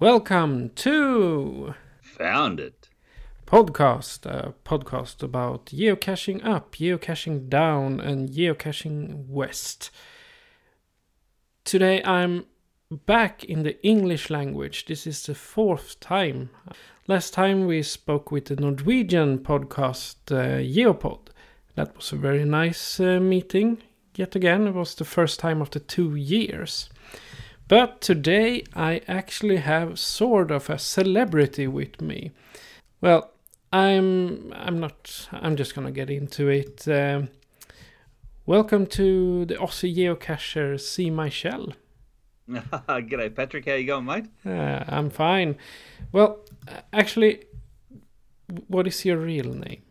Welcome to Found it. Podcast, a podcast about geocaching up, geocaching down, and geocaching west. Today I'm back in the English language. This is the fourth time. Last time we spoke with the Norwegian podcast uh, Geopod. That was a very nice uh, meeting. Yet again, it was the first time after two years. But today I actually have sort of a celebrity with me. Well, I'm I'm not I'm just gonna get into it. Um, welcome to the Aussie geocacher See My Shell. G'day, Patrick. How you going, mate? Uh, I'm fine. Well, uh, actually, what is your real name?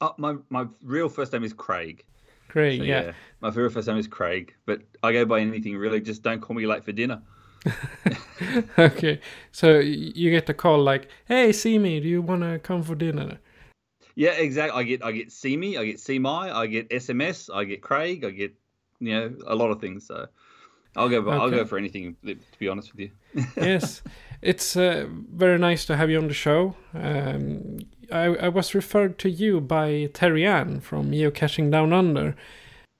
Oh, my my real first name is Craig. Craig, So, yeah. my very first name is Craig, but I go by anything really. Just don't call me late for dinner. okay, so you get the call like, "Hey, see me. Do you want to come for dinner?" Yeah, exactly. I get I get see me, I get see my, I get SMS, I get Craig, I get you know a lot of things. So I'll go. I'll go for anything. To be honest with you. yes, it's uh, very nice to have you on the show. Um, I, I was referred to you by Terry Ann from Geocaching Down Under.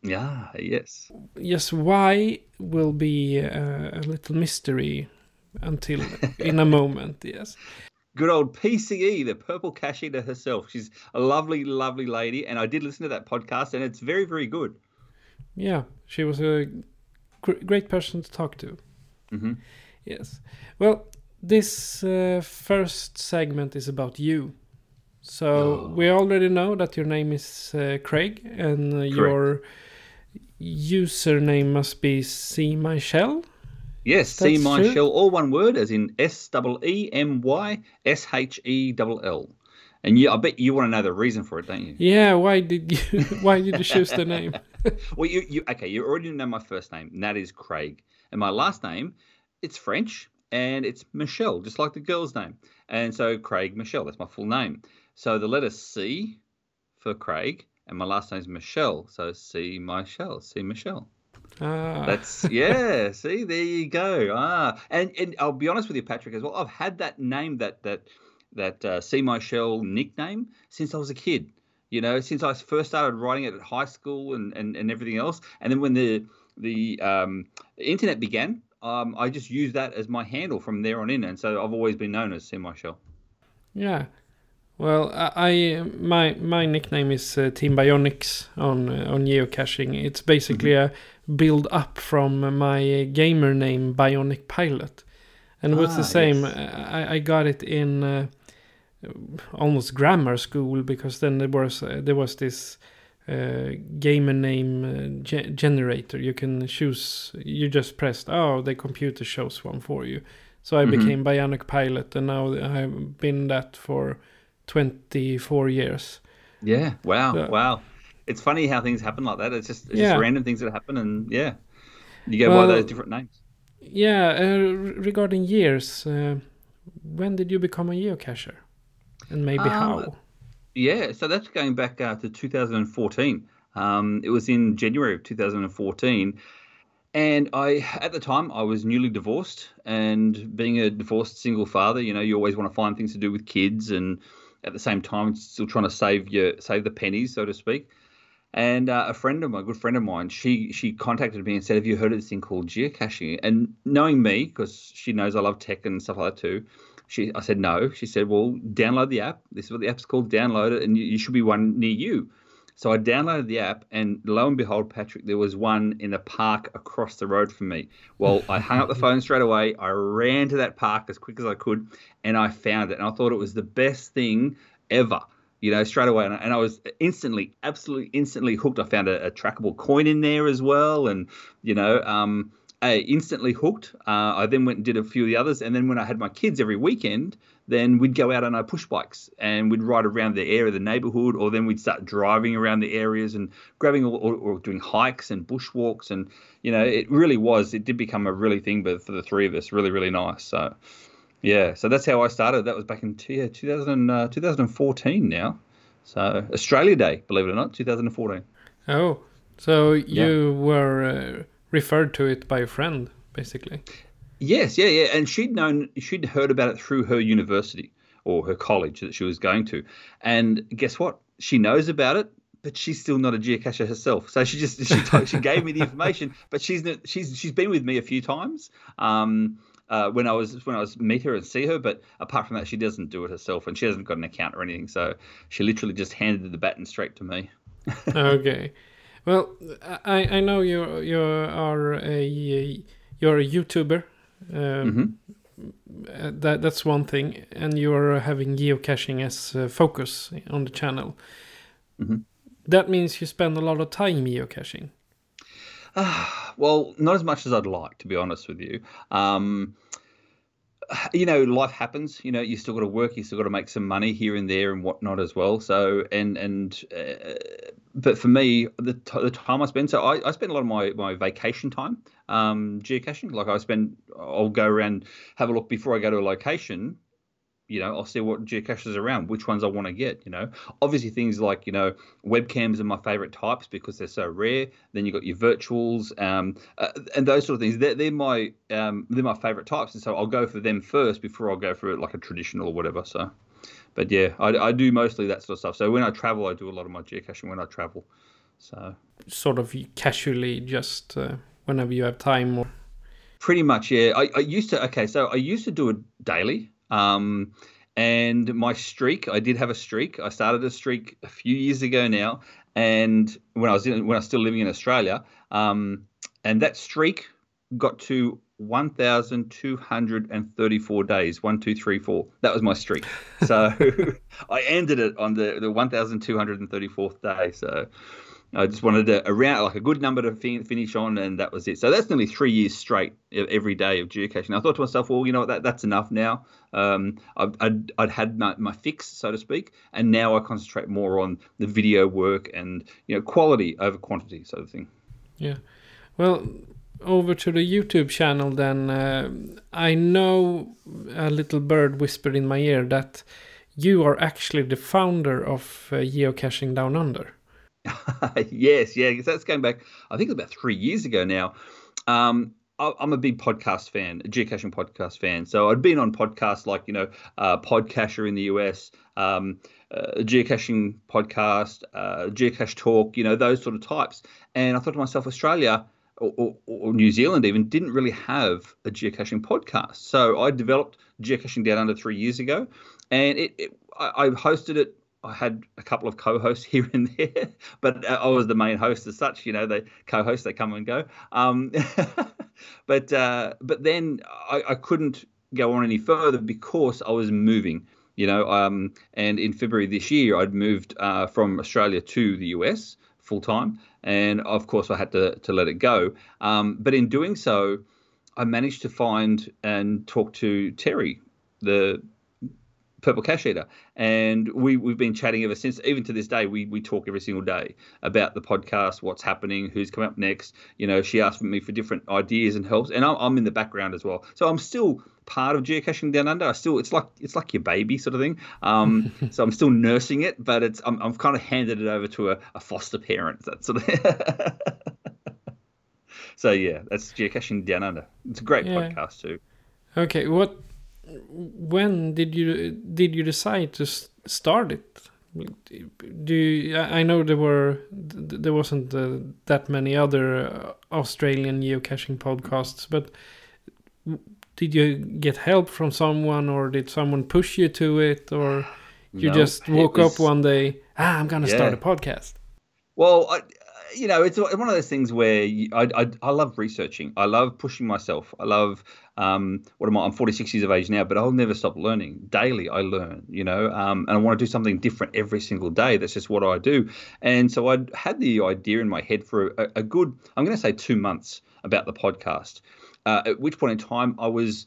Yeah. Yes. Yes, why will be uh, a little mystery until in a moment. Yes. Good old PCE, the Purple Cache Eater herself. She's a lovely, lovely lady, and I did listen to that podcast, and it's very, very good. Yeah, she was a gr- great person to talk to. Mhm. Yes. Well, this uh, first segment is about you. So Oh. we already know that your name is uh, Craig, and uh, your username must be See My Shell. Yes, see my true. shell, all one word, as in S double E M Y S H E double L. And you, I bet you want to know the reason for it, don't you? Yeah. Why did you Why did you choose the name? Well, you, you okay? You already know my first name, and that is Craig, and my last name, it's French, and it's Michelle, just like the girl's name. And so Craig Michelle, that's my full name. So the letter C for Craig, and my last name's Michelle. So C Michelle, C Michelle. Ah, That's yeah. see, there you go. Ah, and and I'll be honest with you, Patrick, as well. I've had that name, that that that uh, See My Shell nickname since I was a kid. You know, since I first started writing it at high school and and, and everything else. And then when the the um, internet began, um, I just used that as my handle from there on in. And so I've always been known as See Michelle. Yeah. Well, I, my my nickname is uh, Team Bionics on uh, on geocaching. It's basically a build up from my gamer name Bionic Pilot, and it was the Ah, same. yes. I, I got it in uh, almost grammar school because then there was uh, there was this uh, gamer name uh, ge- generator. You can choose. You just pressed. Oh, the computer shows one for you. So I Mhm. became Bionic Pilot, and now I've been that for 24 years. Yeah. Wow. Yeah. Wow. It's funny how things happen like that. It's just it's Yeah. just random things that happen, and yeah, you go Well- by those different names. Yeah, uh, regarding years, uh, when did you become a geocacher? And maybe Um, how? Yeah, so that's going back uh, to 2014. Um, it was in January of 2014, and I, at the time, I was newly divorced, and being a divorced single father, you know, you always want to find things to do with kids, and at the same time, still trying to save your save the pennies, so to speak. And uh, a friend of a good friend of mine, she she contacted me and said, "Have you heard of this thing called geocaching?" And knowing me, because she knows I love tech and stuff like that too, She, I said no. She said, well, download the app. This is what the app's called. Download it, and you, you should be one near you. So I downloaded the app, and lo and behold, Patrick, there was one in a park across the road from me. Well, I hung up the phone straight away. I ran to that park as quick as I could, and I found it. And I thought it was the best thing ever, you know, straight away. And, I was instantly, absolutely instantly hooked. I found a, a trackable coin in there as well, and you know, um, I instantly hooked. Uh, I then went and did a few of the others, and then when I had my kids every weekend, then we'd go out on our push bikes and we'd ride around the area, the neighborhood, or then we'd start driving around the areas and grabbing or, or doing hikes and bushwalks. And, you know, it really was, it did become a really thing but for the three of us, really, really nice. So, yeah, so that's how I started. That was back in yeah, 2000, uh, 2014 now. So, Australia Day, believe it or not, 2014. Oh, so you yeah. were uh, referred to it by a friend, basically. Yes, yeah, yeah, and she'd known, she'd heard about it through her university or her college that she was going to, and guess what? She knows about it, but she's still not a geocacher herself. So she just she told, she gave me the information, but she's she's she's been with me a few times. Um, uh, when I was when I was meet her and see her, but apart from that, she doesn't do it herself, and she hasn't got an account or anything. So she literally just handed the baton straight to me. okay, well, I I know you you are a you're a YouTuber um, mm-hmm. That that's one thing, and you're having geocaching as a focus on the channel. Mm-hmm. That means you spend a lot of time geocaching. Uh, well, not as much as I'd like, to be honest with you. Um, you know, life happens. You know, you still got to work. You still got to make some money here and there and whatnot as well. So, and and, uh, but for me, the, t- the time I spend, so I, I spend a lot of my my vacation time um, geocaching. Like I spend, I'll go around, have a look before I go to a location you know, I'll see what geocaches around, which ones I want to get, you know. Obviously things like, you know, webcams are my favorite types because they're so rare. Then you've got your virtuals, um, uh, and those sort of things. They're, they're my um, they're my favorite types. And so I'll go for them first before I'll go for like a traditional or whatever. So but yeah, I, I do mostly that sort of stuff. So when I travel, I do a lot of my geocaching when I travel. So sort of casually, just uh, whenever you have time or pretty much yeah I, I used to okay so i used to do it daily um, and my streak, I did have a streak. I started a streak a few years ago now, and when I was in, when I was still living in Australia, um, and that streak got to 1,234 days. One, two, three, four. That was my streak. So I ended it on the, the 1,234th day. So I just wanted a round, like a good number to fin- finish on, and that was it. So that's nearly three years straight every day of geocaching. I thought to myself, well, you know what, that, that's enough now. Um, I'd, I'd, I'd, had my, my, fix, so to speak, and now I concentrate more on the video work and you know quality over quantity, sort of thing. Yeah, well, over to the YouTube channel then. Uh, I know a little bird whispered in my ear that you are actually the founder of uh, Geocaching Down Under. yes, yeah, that's going back. I think about three years ago now. Um, I'm a big podcast fan, a geocaching podcast fan. So I'd been on podcasts like you know, uh, Podcacher in the US, um, uh, geocaching podcast, uh, geocache talk, you know, those sort of types. And I thought to myself, Australia or, or, or, New Zealand even didn't really have a geocaching podcast. So I developed geocaching down under three years ago, and it, it I, I hosted it I had a couple of co-hosts here and there, but uh, I was the main host as such. You know, the co-hosts they come and go. Um, but uh, but then I, I, couldn't go on any further because I was moving. You know, um, and in February this year, I'd moved uh, from Australia to the US full time, and of course I had to to let it go. Um, but in doing so, I managed to find and talk to Terry, the Purple Cache Eater, and we we've been chatting ever since. Even to this day, we we talk every single day about the podcast, what's happening, who's coming up next. You know, she asked me for different ideas and helps, and I'm, I'm in the background as well. So I'm still part of geocaching down under. I still it's like it's like your baby sort of thing. Um, so I'm still nursing it, but it's I'm I've kind of handed it over to a, a foster parent. That sort of. so yeah, that's geocaching down under. It's a great yeah. podcast too. Okay, what when did you did you decide to start it? Do you, I know there were there wasn't uh, that many other uh, Australian geocaching podcasts, but did you get help from someone, or did someone push you to it, or you No, just woke was- up one day? Ah, I'm gonna start a podcast. Well, I, you know, it's one of those things where you, I, I I love researching. I love pushing myself. I love um, what am I? I'm 46 years of age now, but I'll never stop learning. Daily, I learn. You know, um, and I want to do something different every single day. That's just what I do. And so I had the idea in my head for a, a good, I'm going to say two months about the podcast. Uh, at which point in time, I was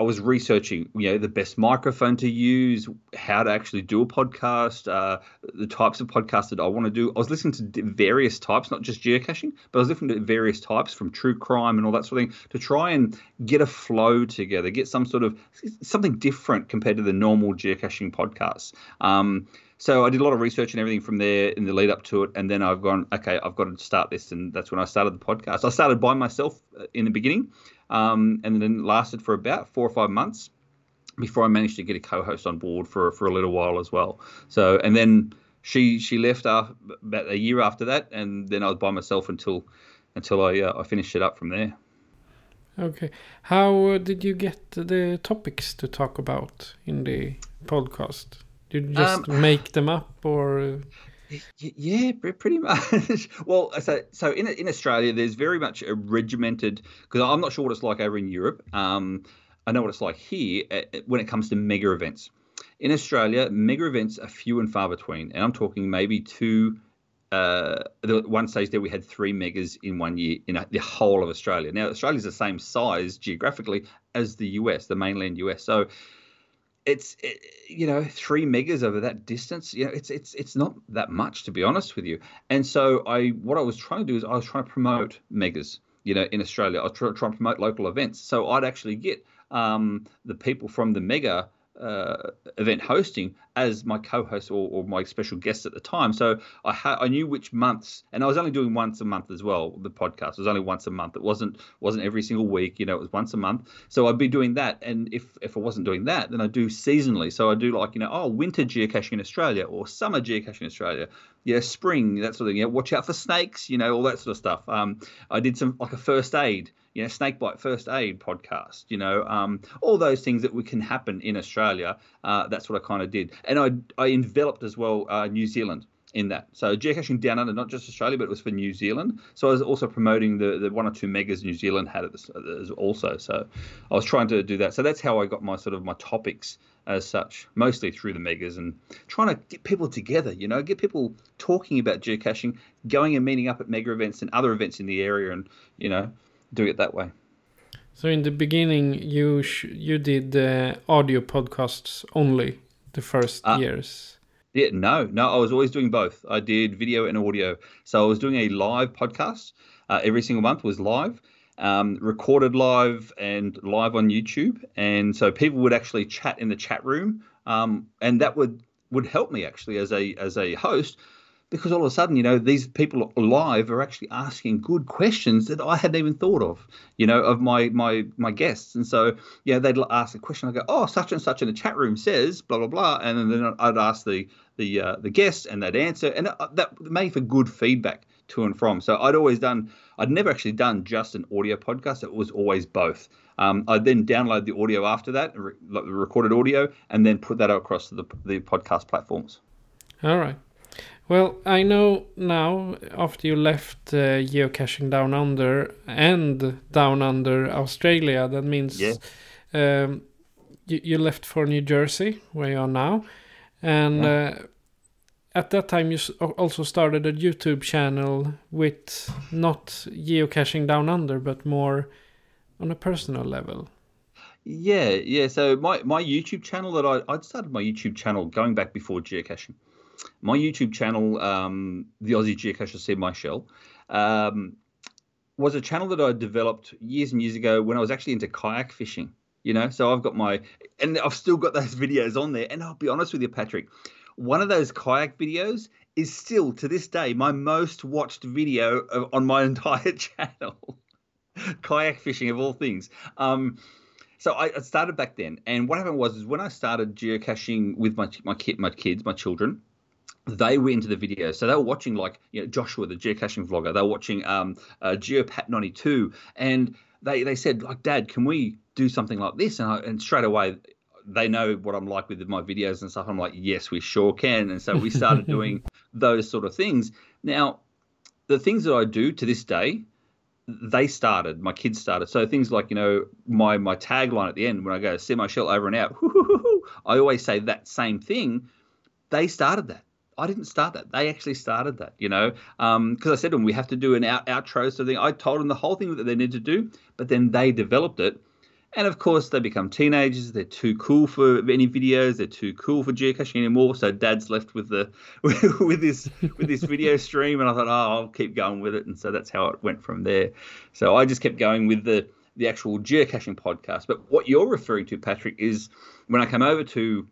I was researching, you know, the best microphone to use, how to actually do a podcast, uh, the types of podcasts that I want to do. I was listening to various types, not just geocaching, but I was listening to various types from true crime and all that sort of thing to try and get a flow together, get some sort of something different compared to the normal geocaching podcasts. Um, so I did a lot of research and everything from there in the lead up to it, and then I've gone, okay, I've got to start this, and that's when I started the podcast. I started by myself uh, in the beginning, um, and then lasted for about four or five months before I managed to get a co-host on board for for a little while as well. So, and then she she left uh, about a year after that, and then I was by myself until until I uh, I finished it up from there. Okay. How uh, did you get the topics to talk about in the podcast? Did you just Um, make them up, or Yeah, pretty much. well, so so in in Australia, there's very much a regimented because I'm not sure what it's like over in Europe. Um, I know what it's like here uh, when it comes to mega events. In Australia, mega events are few and far between, and I'm talking maybe two. Uh, the one stage there we had three megas in one year in a, the whole of Australia. Now Australia's the same size geographically as the US, the mainland US. So it's it, you know three megas over that distance you know it's it's it's not that much to be honest with you. And so i what i was trying to do is i was trying to promote megas you know in australia. I was trying to promote local events. So i'd actually get um, the people from the mega uh, event hosting as my co-host or, or my special guest at the time. So I ha- I knew which months, and I was only doing once a month as well. The podcast was only once a month. It wasn't wasn't every single week. You know, it was once a month. So I'd be doing that, and if if I wasn't doing that, then I do seasonally. So I do like you know, oh, winter geocaching in Australia or summer geocaching in Australia. Yeah, spring that sort of thing. Yeah, watch out for snakes. You know, all that sort of stuff. Um, I did some like a first aid you know, snakebite first aid podcast, you know, um, all those things that we can happen in Australia. Uh, that's what I kind of did, and I I enveloped as well uh, New Zealand in that. So geocaching down under, not just Australia, but it was for New Zealand. So I was also promoting the the one or two megas New Zealand had at this, also. So I was trying to do that. So that's how I got my sort of my topics as such, mostly through the megas and trying to get people together, you know, get people talking about geocaching, going and meeting up at mega events and other events in the area, and you know do it that way. so in the beginning you sh- you did uh, audio podcasts only the first Uh, years? Yeah, no, no. I was always doing both. I did video and audio. So I was doing a live podcast. Uh, every single month was live, um, recorded live and live on YouTube. And so people would actually chat in the chat room, um, and that would would help me actually as a as a host because all of a sudden, you know, these people live are actually asking good questions that I hadn't even thought of, you know, of my my my guests. And so, yeah, they'd ask a question. I go, oh, such and such in the chat room says blah blah blah, and then I'd ask the the uh, the guest, and they'd answer, and that made for good feedback to and from. So I'd always done. I'd never actually done just an audio podcast. It was always both. Um, I'd then download the audio after that, re- recorded audio, and then put that across the the podcast platforms. All right. Well, I know now after you left uh, geocaching down under and down under Australia, that means Yeah. um, you, you left for New Jersey, where you are now, and uh, at that time you also started a YouTube channel with not geocaching down under, but more on a personal level. Yeah, yeah. So my, my YouTube channel that I I'd started my YouTube channel going back before geocaching. My YouTube channel, um, the Aussie Geocacher See My Shell, um, was a channel that I developed years and years ago when I was actually into kayak fishing. You know, so I've got my and I've still got those videos on there. And I'll be honest with you, Patrick, one of those kayak videos is still to this day my most watched video of, on my entire channel. kayak fishing of all things. Um, so I, I started back then, and what happened was is when I started geocaching with my my kid, my kids, my children, they were into the videos. So they were watching like you know Joshua, the geocaching vlogger. They were watching um, uh, Geopat ninety two, and they they said like, Dad, can we do something like this? And, I, and straight away, they know what I'm like with my videos and stuff. I'm like, yes, we sure can. And so we started doing those sort of things. Now, the things that I do to this day, they started. My kids started. So things like you know my my tagline at the end when I go See My Shell over and out. I always say that same thing. They started that. I didn't start that. They actually started that, you know, because um, I said to them, we have to do an out, outro. So. I told them the whole thing that they need to do, but then they developed it. And of course, they become teenagers. They're too cool for any videos. They're too cool for geocaching anymore. So Dad's left with the with this with this video stream, and I thought, oh, I'll keep going with it. And so that's how it went from there. So I just kept going with the the actual geocaching podcast. But what you're referring to, Patrick, is when I came over to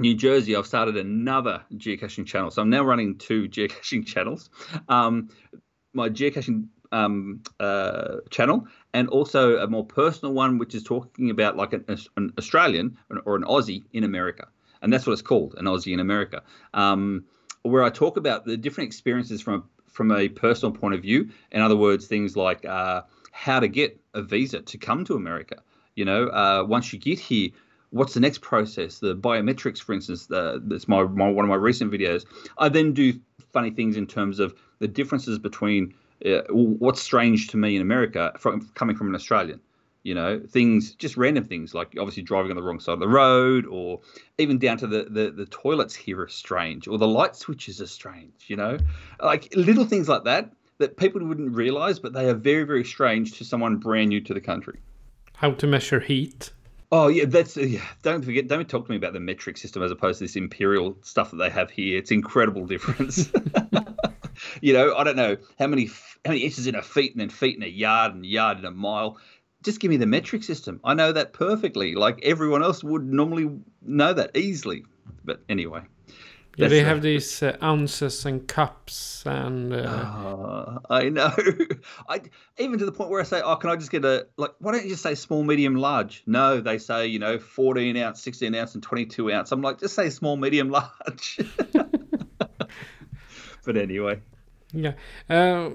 New Jersey, I've started another geocaching channel. So I'm now running two geocaching channels. Um, my geocaching um, uh, channel, and also a more personal one, which is talking about like an, an, Australian or an Aussie in America, and that's what it's called, an Aussie in America, um, where I talk about the different experiences from a, from a personal point of view. In other words, things like uh, how to get a visa to come to America. You know, uh, once you get here, what's the next process? The biometrics, for instance, the, that's my, my one of my recent videos. I then do funny things in terms of the differences between uh, what's strange to me in America from coming from an Australian. You know, things just random things like obviously driving on the wrong side of the road, or even down to the the, the toilets here are strange, or the light switches are strange. You know, like little things like that that people wouldn't realize, but they are very very strange to someone brand new to the country. How to measure heat? Oh yeah, that's uh, yeah. Don't forget. Don't talk to me about the metric system as opposed to this imperial stuff that they have here. It's incredible difference. you know, I don't know how many how many inches in a feet and then feet in a yard and yard in a mile. Just give me the metric system. I know that perfectly. Like everyone else would normally know that easily. But anyway. Yeah, they have these uh, ounces and cups and. Uh... Uh, I know. I even to the point where I say, "Oh, can I just get a like? Why don't you just say small, medium, large?" No, they say you know, fourteen ounce, sixteen ounce, and twenty-two ounce. I'm like, just say small, medium, large. but anyway. Yeah. Uh,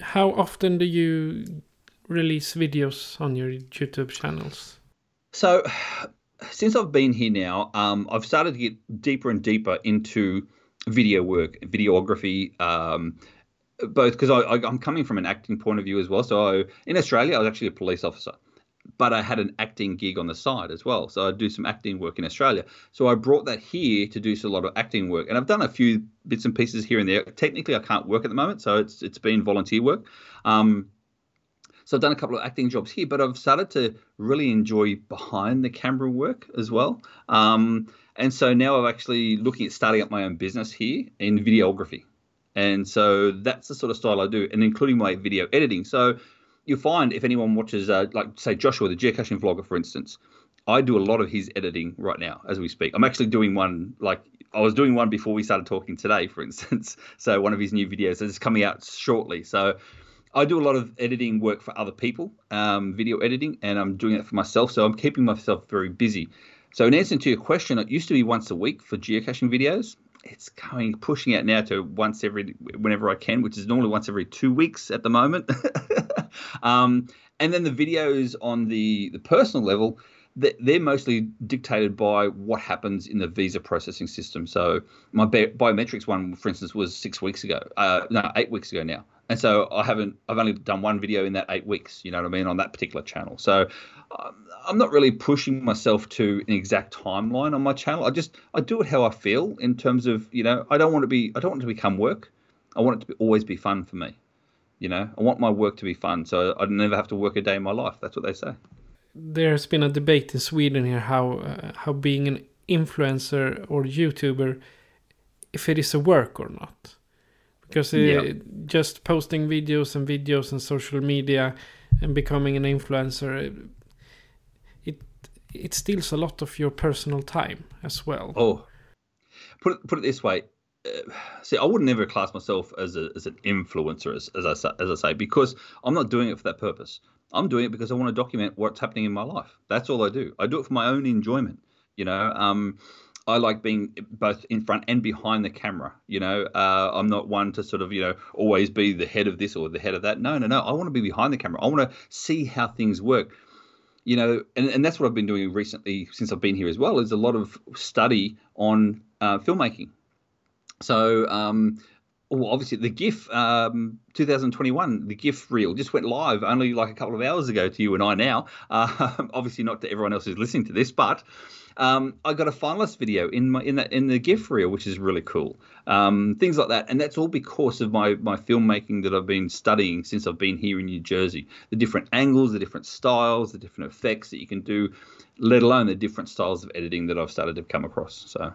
how often do you release videos on your YouTube channels? So, since I've been here now, um, I've started to get deeper and deeper into video work, videography. Um, both because I, I'm coming from an acting point of view as well. So I, in Australia, I was actually a police officer but I had an acting gig on the side as well. So I do some acting work in Australia. So I brought that here to do a lot of acting work, and I've done a few bits and pieces here and there. Technically, I can't work at the moment, so it's it's been volunteer work. Um, so I've done a couple of acting jobs here, but I've started to really enjoy behind the camera work as well. Um, and so now I'm actually looking at starting up my own business here in videography. And so that's the sort of style I do, and including my video editing. So you'll find if anyone watches, uh, like say Joshua, the geocaching vlogger, for instance, I do a lot of his editing right now as we speak. I'm actually doing one like I was doing one before we started talking today, for instance. So one of his new videos is coming out shortly. So I do a lot of editing work for other people, um, video editing, and I'm doing it for myself. So I'm keeping myself very busy. So in answer to your question, it used to be once a week for geocaching videos it's going pushing out now to once every whenever I can, which is normally once every two weeks at the moment. um, and then the videos on the the personal level, they're mostly dictated by what happens in the visa processing system. So my biometrics one, for instance, was six weeks ago. Uh, no, eight weeks ago now. And so I haven't, I've only done one video in that eight weeks, you know what I mean, on that particular channel. So um, I'm not really pushing myself to an exact timeline on my channel. I just, I do it how I feel in terms of, you know, I don't want to be, I don't want to become work. I want it to be, always be fun for me. You know, I want my work to be fun. So I never have to work a day in my life. That's what they say. There's been a debate in Sweden here how, uh, how being an influencer or YouTuber, if it is a work or not because yeah. just posting videos and videos on social media and becoming an influencer it it steals a lot of your personal time as well. Oh. Put it, put it this way uh, see i would never class myself as, a, as an influencer as, as, I, as i say because i'm not doing it for that purpose. I'm doing it because i want to document what's happening in my life. That's all i do. I do it for my own enjoyment you know? Um, I like being both in front and behind the camera. You know, uh, I'm not one to sort of you know always be the head of this or the head of that. No, no, no. I want to be behind the camera. I want to see how things work. you know, and, and that's what I've been doing recently since I've been here as well, is a lot of study on uh, filmmaking. So, um, well, obviously, the GIFF um, 2021, the GIFF reel just went live only like a couple of hours ago to you and I now. Uh, obviously, not to everyone else who's listening to this, but um, I got a finalist video in my in that in the GIF reel, which is really cool. Um, things like that, and that's all because of my my filmmaking that I've been studying since I've been here in New Jersey. The different angles, the different styles, the different effects that you can do, let alone the different styles of editing that I've started to come across. So.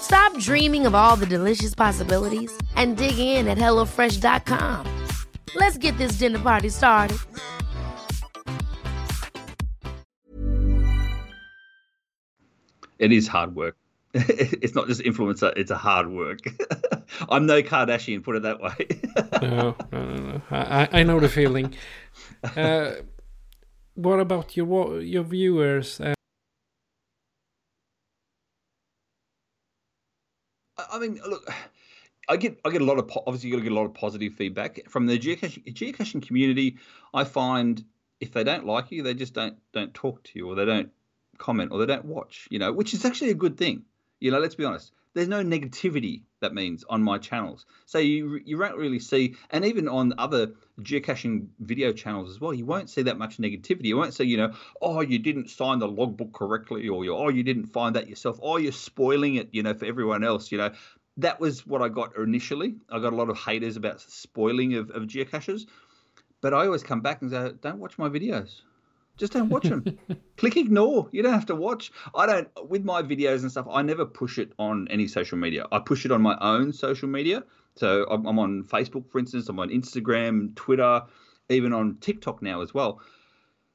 Stop dreaming of all the delicious possibilities and dig in at HelloFresh.com. Let's get this dinner party started. It is hard work. it's not just influencer, it's a hard work. I'm no Kardashian, put it that way. no, no, no, no. I, I know the feeling. Uh, what about your your viewers? Uh, I mean, look, I get I get a lot of obviously you to get a lot of positive feedback from the geocaching, geocaching community. I find if they don't like you, they just don't don't talk to you, or they don't comment, or they don't watch. You know, which is actually a good thing. You know, let's be honest. There's no negativity that means on my channels, so you you won't really see, and even on other geocaching video channels as well, you won't see that much negativity. You won't see, you know, oh, you didn't sign the logbook correctly, or you, oh, you didn't find that yourself, oh, you're spoiling it, you know, for everyone else. You know, that was what I got initially. I got a lot of haters about spoiling of, of geocaches, but I always come back and say, don't watch my videos. Just don't watch them. Click ignore. You don't have to watch. I don't with my videos and stuff. I never push it on any social media. I push it on my own social media. So I'm, I'm on Facebook, for instance. I'm on Instagram, Twitter, even on TikTok now as well.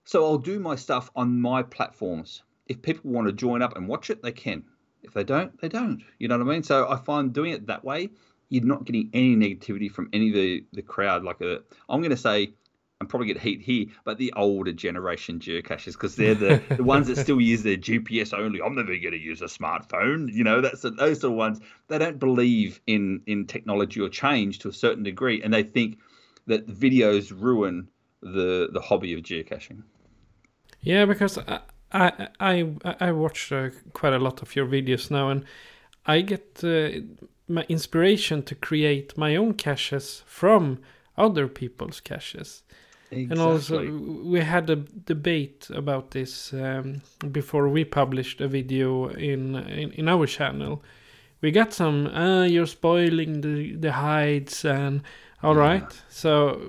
So I'll do my stuff on my platforms. If people want to join up and watch it, they can. If they don't, they don't. You know what I mean? So I find doing it that way, you're not getting any negativity from any of the, the crowd. Like a, I'm going to say and probably get heat here, but the older generation geocaches because they're the, the ones that still use their GPS only. I'm never going to use a smartphone. You know, that's the, those sort of ones. They don't believe in in technology or change to a certain degree, and they think that videos ruin the the hobby of geocaching. Yeah, because I I I, I watch uh, quite a lot of your videos now, and I get uh, my inspiration to create my own caches from other people's caches. Exactly. And also, we had a debate about this um, before we published a video in, in, in our channel. We got some, uh, you're spoiling the, the hides, and all yeah. right. So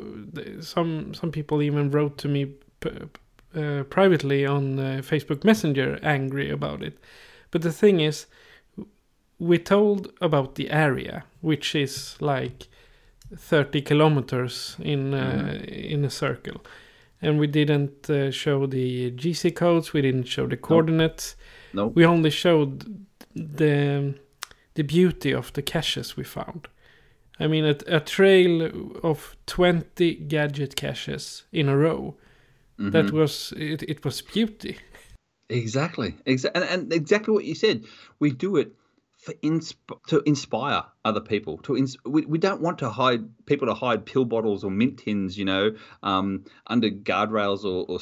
some some people even wrote to me uh, privately on uh, Facebook Messenger, angry about it. But the thing is, we told about the area, which is like 30 kilometers in uh, mm. in a circle and we didn't uh, show the gc codes we didn't show the coordinates no. Nope. we only showed the the beauty of the caches we found i mean a, a trail of 20 gadget caches in a row mm-hmm. that was it, it was beauty exactly exactly and, and exactly what you said we do it for insp- to inspire other people. To ins- we, we don't want to hide people to hide pill bottles or mint tins, you know, um, under guardrails or, or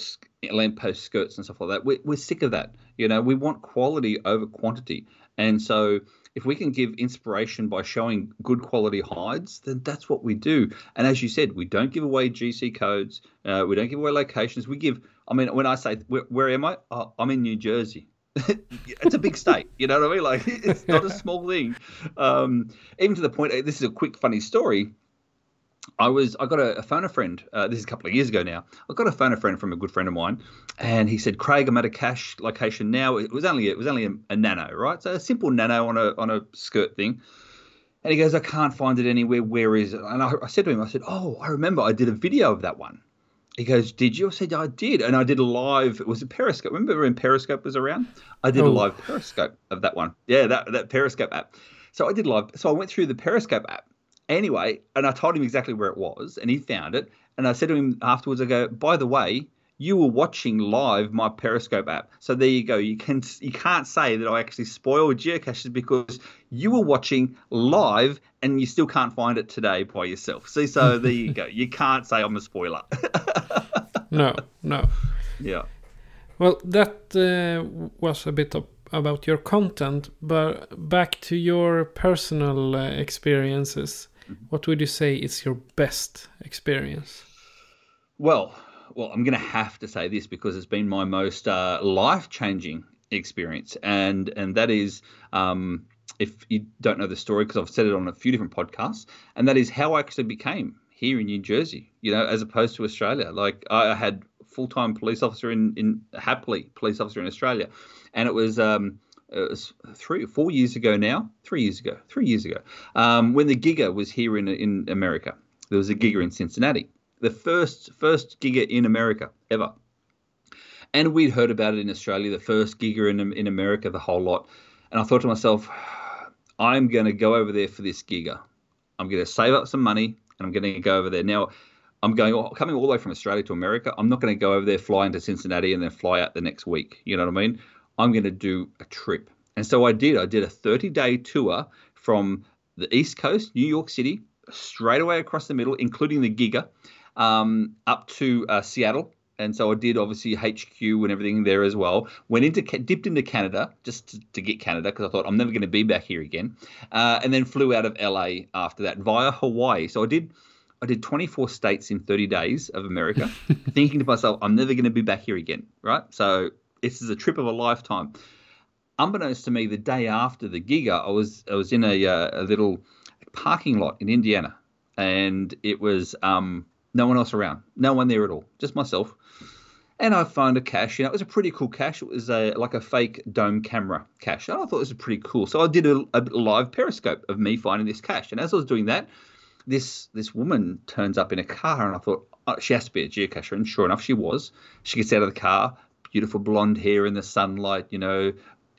lamppost skirts and stuff like that. We're, we're sick of that. You know, we want quality over quantity, and so if we can give inspiration by showing good quality hides, then that's what we do. And as you said, we don't give away GC codes. Uh, we don't give away locations. We give. I mean, when I say where, where am I? Oh, I'm in New Jersey. it's a big state. You know what I mean? Like it's not a small thing. Um, even to the point. This is a quick funny story. I was I got a, a phone a friend. Uh, this is a couple of years ago now. I got a phone a friend from a good friend of mine, and he said, "Craig, I'm at a cache location now. It was only it was only a, a nano, right? So a simple nano on a on a skirt thing." And he goes, "I can't find it anywhere. Where is it?" And I, I said to him, "I said, oh, I remember I did a video of that one." He goes, "Did you?" I said, "I did," and I did a live. It was a Periscope. Remember when Periscope was around? I did oh. a live Periscope of that one. Yeah, that that Periscope app. So I did live. So I went through the Periscope app Anyway, and I told him exactly where it was, and he found it. And I said to him afterwards, I go, by the way, you were watching live my Periscope app. So there you go. You can you can't say that I actually spoiled geocaches because you were watching live and you still can't find it today by yourself. See, so there you go. You can't say I'm a spoiler. no, no. Yeah. Well, that uh, was a bit of about your content, but back to your personal uh, experiences. What would you say is your best experience? Well, well, I'm going to have to say this because it's been my most uh, life-changing experience, and and that is, um, if you don't know the story, because I've said it on a few different podcasts, and that is how I actually became here in New Jersey. You know, as opposed to Australia. Like I had full-time police officer in in happily police officer in Australia, and it was. Um, it was three, four years ago now, three years ago, three years ago, um, when the Giga was here in in America. There was a Giga in Cincinnati, the first first Giga in America ever. And we'd heard about it in Australia, the first Giga in in America, the whole lot. And I thought to myself, I'm going to go over there for this Giga. I'm going to save up some money and I'm going to go over there. Now, I'm going coming all the way from Australia to America. I'm not going to go over there, fly into Cincinnati, and then fly out the next week. You know what I mean? I'm going to do a trip. And so I did. I did a 30 day tour from the East Coast, New York City, straight away across the middle, including the Giga, um, up to uh, Seattle. And so I did obviously HQ and everything there as well. Went into dipped into Canada just to, to get Canada because I thought I'm never going to be back here again. Uh, and then flew out of LA after that via Hawaii. So I did I did 24 states in 30 days of America, thinking to myself, I'm never going to be back here again, right? So this is a trip of a lifetime. Unbeknownst to me, the day after the Giga, I was I was in a, uh, a little parking lot in Indiana, and it was um, no one else around, no one there at all, just myself. And I found a cache. You know, it was a pretty cool cache. It was a like a fake dome camera cache. And I thought it was pretty cool. So I did a, a live periscope of me finding this cache. And as I was doing that, this this woman turns up in a car, and I thought oh, she has to be a geocacher. And sure enough, she was. She gets out of the car, beautiful blonde hair in the sunlight, you know,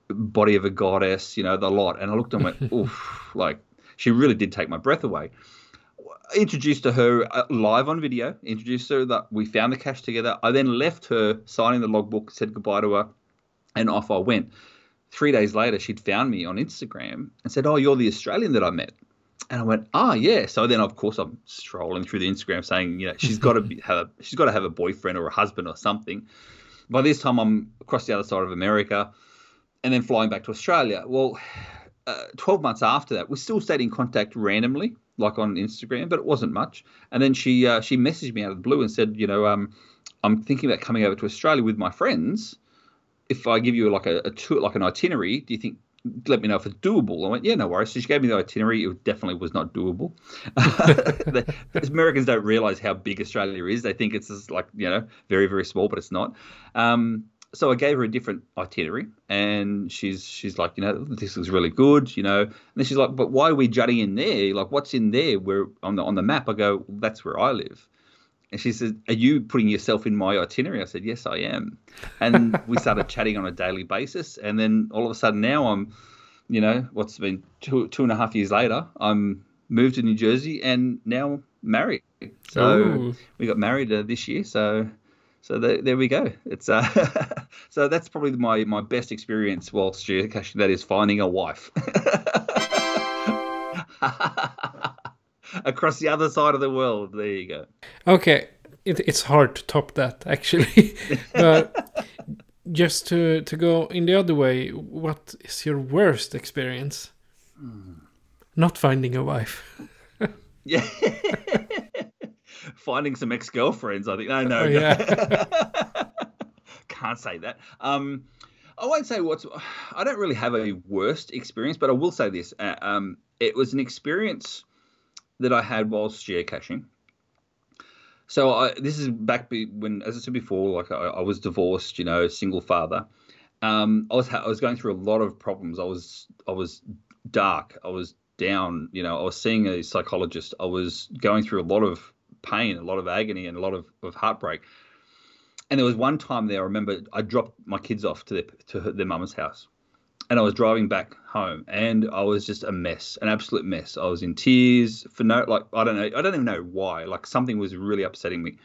body of a goddess, you know, the lot. And I looked and went, oof, like she really did take my breath away. Introduced to her uh, live on video, introduced her that we found the cache together. I then left her signing the logbook, said goodbye to her, and off I went. Three days later, she'd found me on Instagram and said, Oh, you're the Australian that I met. And I went, ah, yeah. So then, of course, I'm strolling through the Instagram saying, you know, she's got to have a, she's got to have a boyfriend or a husband or something by this time I'm across the other side of America and then flying back to Australia. Well, uh, 12 months after that, we still stayed in contact randomly, like on Instagram, but it wasn't much. And then she uh, she messaged me out of the blue and said, you know, um, I'm thinking about coming over to Australia with my friends. If I give you like a, a tour, like an itinerary, do you think let me know if it's doable. I went, yeah, no worries. So she gave me the itinerary. It definitely was not doable. the, Americans don't realize how big Australia is. They think it's just like, you know, very, very small, but it's not. Um, so I gave her a different itinerary, and she's she's like, you know, this is really good, you know. And then she's like, but why are we jutting in there? Like, what's in there? Where on the on the map? I go, well, that's where I live. And she said, Are you putting yourself in my itinerary? I said, Yes, I am. And we started chatting on a daily basis. And then all of a sudden now I'm, you know, what's been two, two and a half years later, I'm moved to New Jersey and now married. So Ooh. we got married uh, this year. So so the, there we go. It's uh, so that's probably my, my best experience whilst geocaching. That is finding a wife. across the other side of the world. There you go. Okay, it, it's hard to top that actually, but just to to go in the other way, what is your worst experience? Hmm. Not finding a wife. yeah. Finding some ex-girlfriends, I think. No, no. Oh, yeah. Can't say that. Um, I won't say what's. I don't really have a worst experience, but I will say this: uh, um, it was an experience that I had whilst geocaching. So I, this is back when, as I said before, like I, I was divorced, you know, single father. Um, I was I was going through a lot of problems. I was I was dark. I was down. You know, I was seeing a psychologist. I was going through a lot of pain, a lot of agony, and a lot of, of heartbreak. And there was one time there, I remember I dropped my kids off to their to their mama's house, and I was driving back home, and I was just a mess, an absolute mess. I was in tears for no, like I don't know, I don't even know why. Like something was really upsetting me.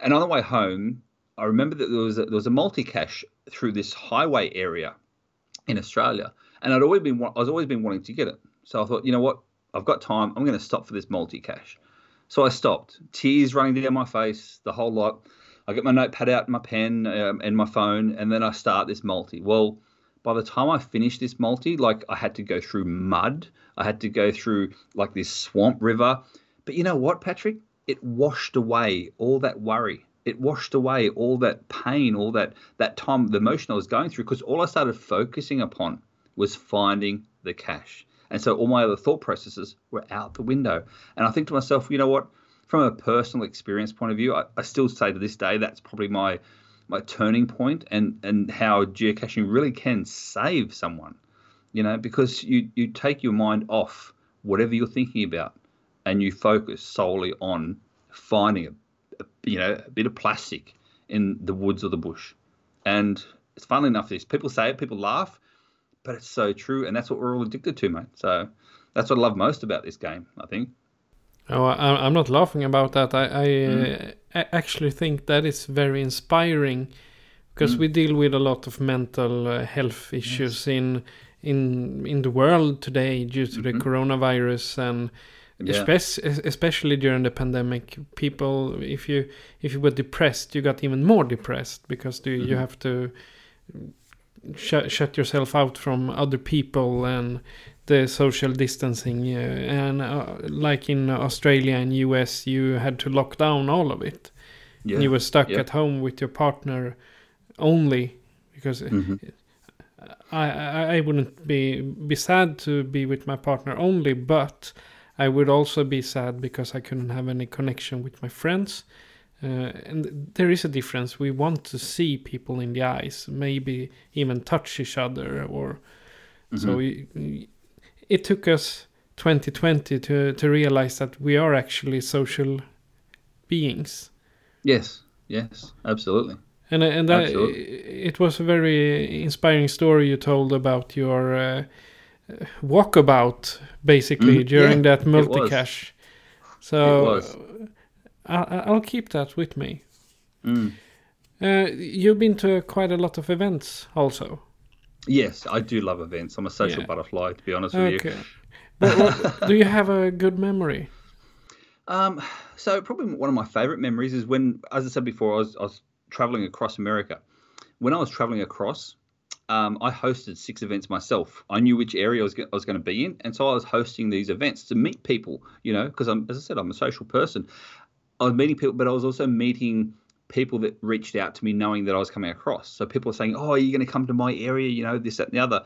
And on the way home, I remember that there was a, there was a multi cache through this highway area in Australia, and I'd always been I was always been wanting to get it. So I thought, you know what, I've got time. I'm going to stop for this multi cache. So I stopped, tears running down my face, the whole lot. I get my notepad out, my pen, um, and my phone, and then I start this multi. Well, by the time I finished this multi, like I had to go through mud, I had to go through like this swamp river. But you know what, Patrick? It washed away all that worry. It washed away all that pain, all that that time, the emotion I was going through, because all I started focusing upon was finding the cache. And so all my other thought processes were out the window. And I think to myself, you know what? from a personal experience point of view, I, I still say to this day that's probably my my turning point and and how geocaching really can save someone you know because you you take your mind off whatever you're thinking about and you focus solely on finding a, a you know a bit of plastic in the woods or the bush and it's funnily enough this people say it people laugh but it's so true and that's what we're all addicted to mate so that's what i love most about this game i think Oh, I, am not laughing about that. I, I mm. uh, actually think that is very inspiring because mm. we deal with a lot of mental uh, health issues yes. in in in the world today due to mm-hmm. the coronavirus and yeah. especially, especially during the pandemic people if you if you were depressed you got even more depressed because mm-hmm. you have to sh- shut yourself out from other people and the social distancing uh, and uh, like in Australia and US you had to lock down all of it. Yeah. You were stuck yeah. at home with your partner only because mm-hmm. I, I I wouldn't be be sad to be with my partner only, but I would also be sad because I couldn't have any connection with my friends. Uh, and there is a difference. We want to see people in the eyes, maybe even touch each other, or mm-hmm. so we, it took us 2020 to to realize that we are actually social beings. Yes, yes, absolutely. And and that, it was a very inspiring story you told about your uh, walkabout, basically mm, during yeah, that multi cache. So I'll, I'll keep that with me. Mm. Uh, you've been to quite a lot of events, also. Yes, I do love events. I'm a social yeah. butterfly, to be honest with you. but do you have a good memory? Um, so probably one of my favorite memories is when, as I said before, I was, I was traveling across America. When I was traveling across, um, I hosted six events myself. I knew which area I was, I was going to be in, and so I was hosting these events to meet people. You know, because I'm, as I said, I'm a social person. I was meeting people, but I was also meeting people that reached out to me knowing that I was coming across. So people are saying, "Oh, are you going to come to my area?" You know, this, that, and the other.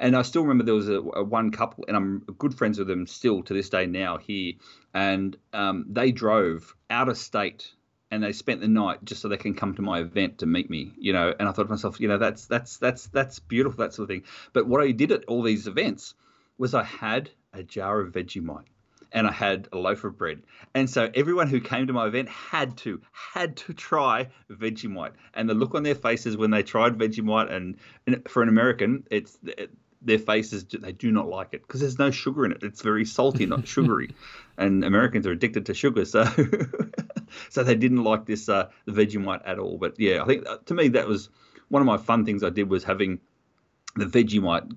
And I still remember there was a, a one couple, and I'm good friends with them still to this day now here. And um, they drove out of state and they spent the night just so they can come to my event to meet me. You know, and I thought to myself, you know, that's that's that's that's beautiful, that sort of thing. But what I did at all these events was I had a jar of Vegemite and I had a loaf of bread. And so everyone who came to my event had to had to try Vegemite. And the look on their faces when they tried Vegemite, and, and for an American, it's it, their faces they do not like it because there's no sugar in it. It's very salty, not sugary. and Americans are addicted to sugar, so so they didn't like this uh, the Vegemite at all. But yeah, I think uh, to me that was one of my fun things I did was having the Vegemite,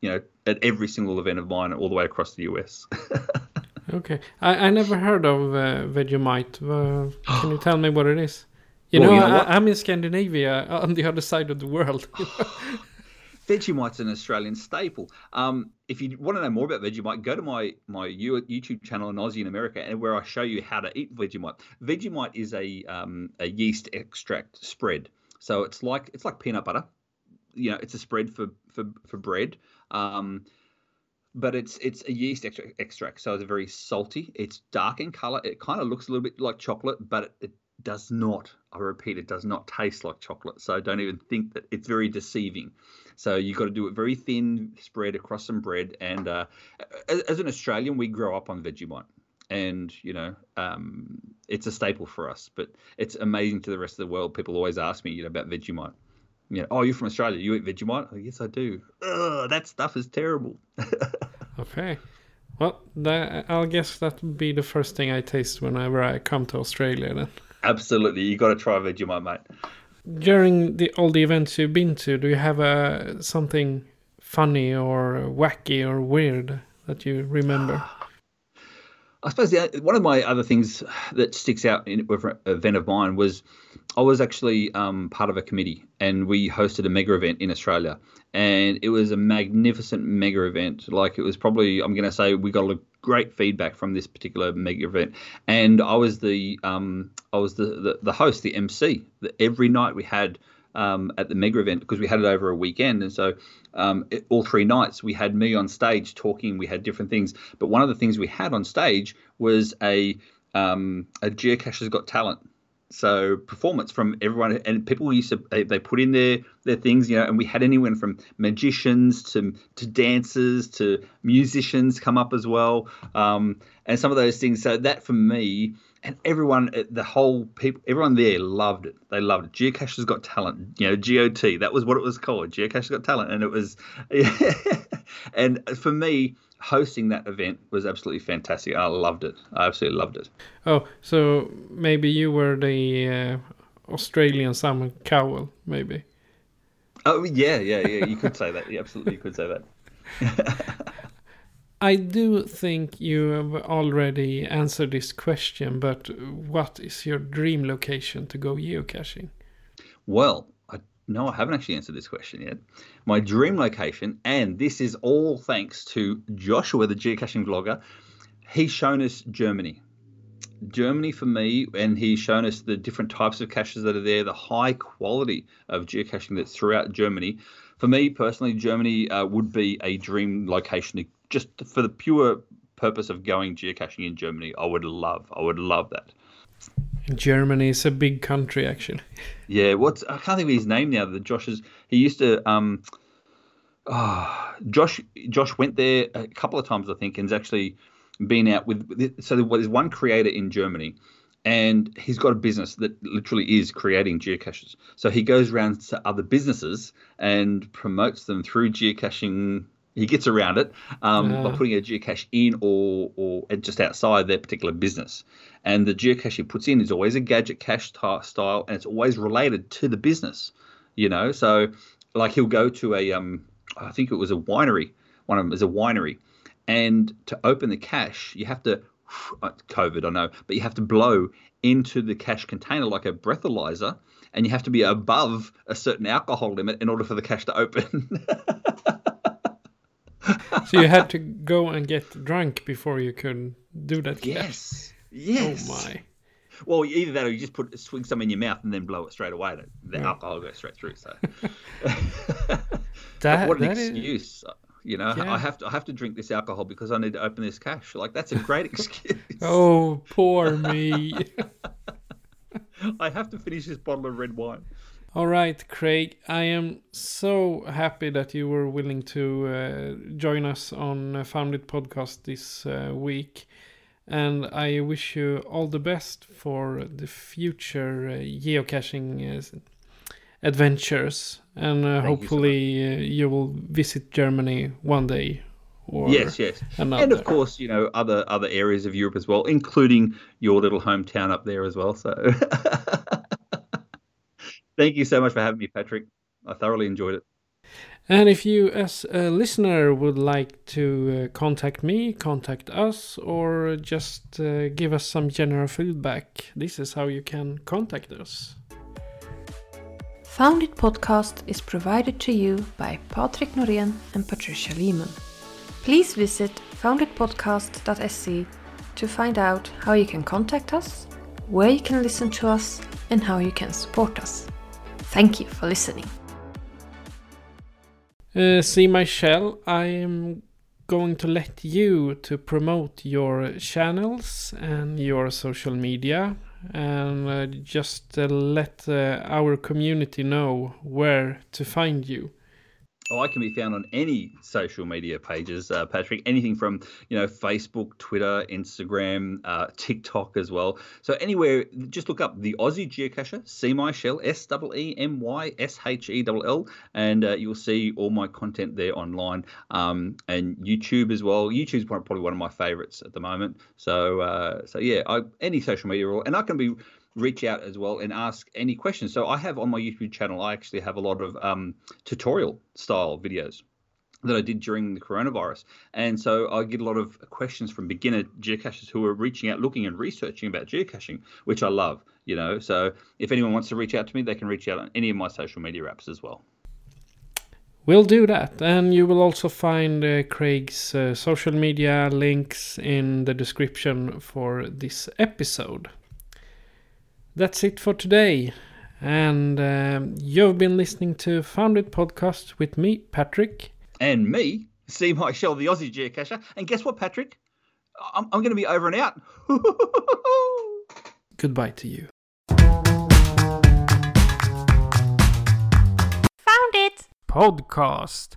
you know, at every single event of mine all the way across the US. Okay, I, I never heard of uh, Vegemite. Uh, can you tell me what it is? You well, know, you know I, am in Scandinavia, on the other side of the world. Vegemite's an Australian staple. Um, if you want to know more about Vegemite, go to my my YouTube channel in Aussie in America, and where I show you how to eat Vegemite. Vegemite is a um, a yeast extract spread, so it's like it's like peanut butter, you know, it's a spread for for for bread. Um, but it's it's a yeast extract, so it's very salty. It's dark in color. It kind of looks a little bit like chocolate, but it, it does not. I repeat, it does not taste like chocolate. So don't even think that it's very deceiving. So you've got to do it very thin spread across some bread. And uh, as, as, an Australian, we grow up on Vegemite, and you know um, it's a staple for us. But it's amazing to the rest of the world. People always ask me, you know, about Vegemite. You know, oh, you're from Australia. You eat Vegemite? Oh, yes, I do. Ugh, that stuff is terrible. okay. Well, that, I'll guess that would be the first thing I taste whenever I come to Australia then. Absolutely. You got to try Vegemite, mate. During the, all the events you've been to, do you have uh, something funny or wacky or weird that you remember? I suppose the, one of my other things that sticks out in with an event of mine was I was actually um, part of a committee and we hosted a mega event in Australia. And it was a magnificent mega event. Like it was probably, I'm going to say, we got a great feedback from this particular mega event. And I was the um, I was the, the, the host, the MC. Every night we had um, at the mega event because we had it over a weekend, and so um, it, all three nights we had me on stage talking. We had different things, but one of the things we had on stage was a um, a geocacher's got talent. So performance from everyone. And people used to they, they, put in their their things you know and we had anyone from magicians to to dancers to musicians come up as well. Um, and some of those things. So that for me and everyone uh, the whole people everyone there loved it they loved it geocachers got talent you know got that was what it was called geocachers got talent and it was Yeah. and for me hosting that event was absolutely fantastic. I loved it. I absolutely loved it. Oh, so maybe you were the uh, Australian Simon Cowell, maybe. Oh yeah, yeah, yeah. You could say that. Yeah, absolutely, you could say that. I do think you have already answered this question, but what is your dream location to go geocaching? Well, I, no, I haven't actually answered this question yet. My dream location, and this is all thanks to Joshua, the geocaching vlogger. He's shown us Germany. Germany for me, and he's shown us the different types of caches that are there, the high quality of geocaching that's throughout Germany. For me personally, Germany uh, would be a dream location just for the pure purpose of going geocaching in Germany. I would love, I would love that. Germany is a big country, actually. Yeah, what's I can't think of his name now. The Josh is he used to um, oh, Josh Josh went there a couple of times I think, and's actually been out with. So there's one creator in Germany, and he's got a business that literally is creating geocaches. So he goes around to other businesses and promotes them through geocaching he gets around it um, yeah. by putting a geocache in or or just outside their particular business. And the geocache he puts in is always a gadget cache style, and it's always related to the business. You know, so like he'll go to a um, I think it was a winery. One of them is a winery, and to open the cache, you have to uh, COVID, I know, but you have to blow into the cache container like a breathalyzer, and you have to be above a certain alcohol limit in order for the cache to open. so you had to go and get drunk before you could do that. Yes. Yes. Oh my. Well, either that or you just put swing some in your mouth and then blow it straight away. The yeah. alcohol goes straight through. So that what an excuse. Is... You know, yeah. I have to I have to drink this alcohol because I need to open this cache. Like that's a great excuse. oh, poor me. I have to finish this bottle of red wine. All right, Craig, I am so happy that you were willing to uh, join us on Found It podcast this uh, week. And I wish you all the best for the future uh, geocaching uh, adventures. And uh, hopefully, you, so you, will visit Germany one day. yes, yes, another. and of course, you know other other areas of Europe as well, including your little hometown up there as well. So. Thank you so much for having me, Patrick. I thoroughly enjoyed it. And if you, as a listener, would like to uh, contact me, contact us, or just uh, give us some general feedback, this is how you can contact us. Found It podcast is provided to you by Patrick Norén and Patricia Lehman. Please visit founditpodcast.se to find out how you can contact us, where you can listen to us, and how you can support us. Thank you for listening. Uh, see my shell. I'm going to let you to promote your channels and your social media and uh, just uh, let uh, our community know where to find you. Oh, I can be found on any social media pages, uh, Patrick. Anything from you know Facebook, Twitter, Instagram, uh, TikTok as well. So anywhere, just look up the Aussie Geocacher, See My Shell, S E E M Y S H E L L, and uh, you'll see all my content there online. Um, and YouTube as well. YouTube's probably one of my favorites at the moment. So uh, so yeah, I, any social media, and I can be reach out as well and ask any questions. So I have on my YouTube channel, I actually have a lot of um, tutorial style videos that I did during the coronavirus. And so I get a lot of questions from beginner geocachers who are reaching out, looking and researching about geocaching, which I love, you know. So if anyone wants to reach out to me, they can reach out on any of my social media apps as well. We'll do that. And you will also find uh, Craig's uh, social media links in the description for this episode that's it for today. And um, you've been listening to Found It podcast with me, Patrick. And me, See My Shell, the Aussie geocacher. And guess what, Patrick? I'm, I'm going to be over and out. Goodbye to you. Found it! Podcast.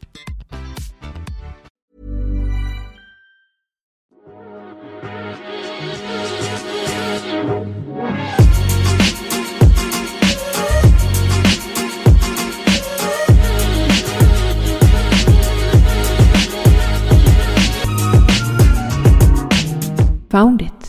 Found it.